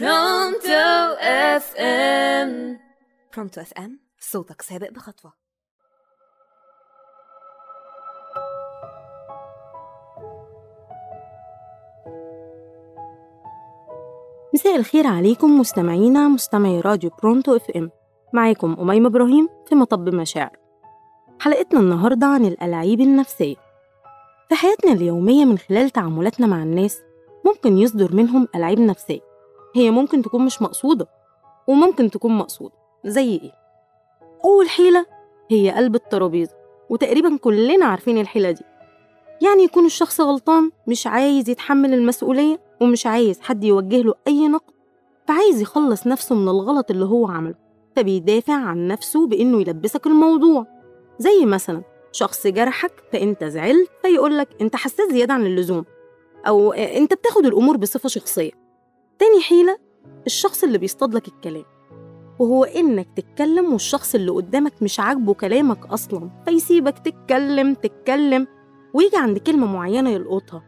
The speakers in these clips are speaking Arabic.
Pronto FM Pronto FM صوتك سابق بخطوة. مساء الخير عليكم مستمعينا مستمعي راديو Pronto FM معاكم أميمة إبراهيم في مطب مشاعر. حلقتنا النهاردة عن الألاعيب النفسية. في حياتنا اليومية من خلال تعاملاتنا مع الناس ممكن يصدر منهم ألاعيب نفسية. هي ممكن تكون مش مقصودة وممكن تكون مقصودة. زي إيه؟ أول حيلة هي قلب الترابيزة وتقريبا كلنا عارفين الحيلة دي. يعني يكون الشخص غلطان مش عايز يتحمل المسؤولية ومش عايز حد يوجه له أي نقد فعايز يخلص نفسه من الغلط اللي هو عمله. فبيدافع عن نفسه بإنه يلبسك الموضوع. زي مثلا شخص جرحك فأنت زعلت فيقولك أنت حساس زيادة عن اللزوم أو أنت بتاخد الأمور بصفة شخصية. تاني حيلة الشخص اللي بيصطادلك الكلام وهو إنك تتكلم والشخص اللي قدامك مش عاجبه كلامك أصلا فيسيبك تتكلم تتكلم ويجي عند كلمة معينة يلقطها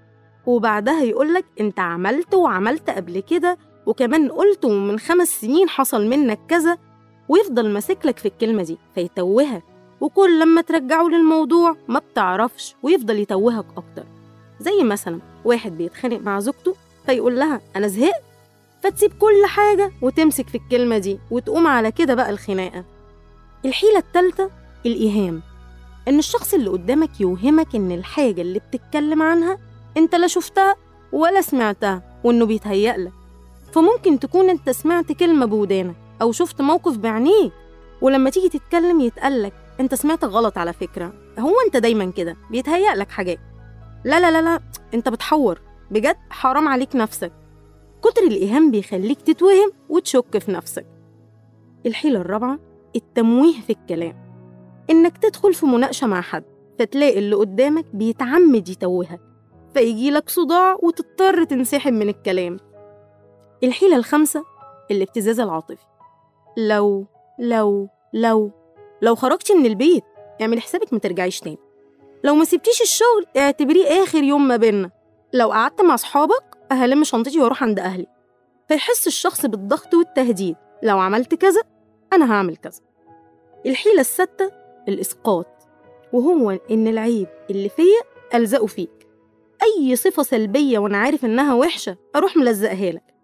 وبعدها يقولك أنت عملت وعملت قبل كده وكمان قلت ومن خمس سنين حصل منك كذا ويفضل ماسكلك في الكلمة دي فيتوهك وكل لما ترجعه للموضوع ما بتعرفش ويفضل يتوهك أكتر. زي مثلا واحد بيتخانق مع زوجته فيقول لها أنا زهقت فتسيب كل حاجة وتمسك في الكلمة دي وتقوم على كده بقى الخناقة. الحيلة التالتة الإيهام. إن الشخص اللي قدامك يوهمك إن الحاجة اللي بتتكلم عنها أنت لا شفتها ولا سمعتها وإنه بيتهيألك فممكن تكون أنت سمعت كلمة بودانك أو شفت موقف بعينيك ولما تيجي تتكلم يتقالك أنت سمعت غلط على فكرة. هو أنت دايما كده بيتهيألك حاجات. لا لا لا لا أنت بتحور. بجد حرام عليك نفسك. كتر الإيهام بيخليك تتوهم وتشك في نفسك. الحيلة الرابعة التمويه في الكلام. إنك تدخل في مناقشة مع حد فتلاقي اللي قدامك بيتعمد يتوهك فيجيلك صداع وتضطر تنسحب من الكلام. الحيلة الخامسة الابتزاز العاطفي. لو لو لو لو خرجتي من البيت اعملي حسابك ما ترجعيش تاني. لو ما سبتيش الشغل اعتبريه آخر يوم ما بينا لو قعدت مع أصحابك هلم شنطتي وأروح عند أهلي. فيحس الشخص بالضغط والتهديد. لو عملت كذا أنا هعمل كذا. الحيلة الستة الإسقاط. وهو إن العيب اللي فيا ألزقه فيك. أي صفة سلبية وأنا عارف إنها وحشة أروح ملزقها لك.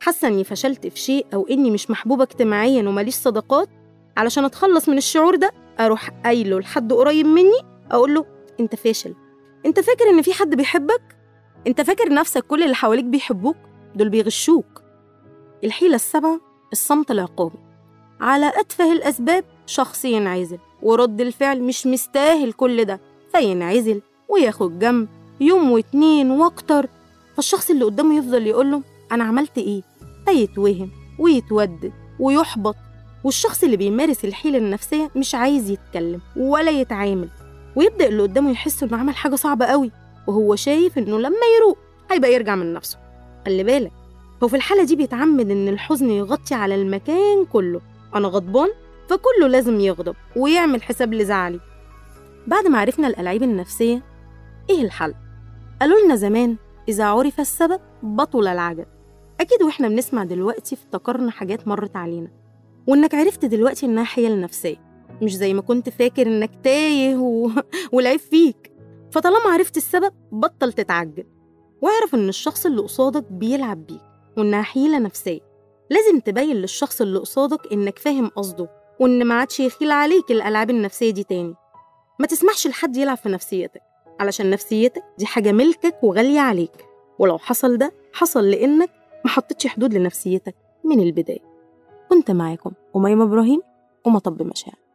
حاسة إني فشلت في شيء أو إني مش محبوبة اجتماعيا وماليش صداقات؟ علشان أتخلص من الشعور ده أروح قايله لحد قريب مني أقول له أنت فاشل. أنت فاكر إن في حد بيحبك؟ أنت فاكر نفسك كل اللي حواليك بيحبوك؟ دول بيغشوك. الحيلة السبعة الصمت العقابي. على أتفه الأسباب شخص ينعزل ورد الفعل مش مستاهل كل ده فينعزل وياخد جنب يوم واتنين وأكتر. فالشخص اللي قدامه يفضل يقوله أنا عملت إيه؟ فيتوهم ويتودد ويحبط. والشخص اللي بيمارس الحيلة النفسية مش عايز يتكلم ولا يتعامل ويبدأ اللي قدامه يحس إنه عمل حاجة صعبة قوي وهو شايف إنه لما يروق هيبقى يرجع من نفسه. خلي بالك هو في الحالة دي بيتعمد إن الحزن يغطي على المكان كله. أنا غضبان فكله لازم يغضب ويعمل حساب لزعلي. بعد ما عرفنا الألاعيب النفسية إيه الحل؟ قالوا لنا زمان إذا عرف السبب بطل العجب أكيد وإحنا بنسمع دلوقتي افتكرنا حاجات مرت علينا. وإنك عرفت دلوقتي إنها حيل نفسية مش زي ما كنت فاكر إنك تايه و... والعيب فيك. فطالما عرفت السبب بطل تتعجب واعرف إن الشخص اللي قصادك بيلعب بيك وإنها حيلة نفسية. لازم تبين للشخص اللي قصادك إنك فاهم قصده وإن ما عادش يخيل عليك الألعاب النفسية دي تاني. ما تسمحش لحد يلعب في نفسيتك علشان نفسيتك دي حاجة ملكك وغالية عليك. ولو حصل ده حصل لأنك ما حطيتش حدود لنفسيتك من البداية. كنت معاكم أميمة إبراهيم ومطب مشاعر.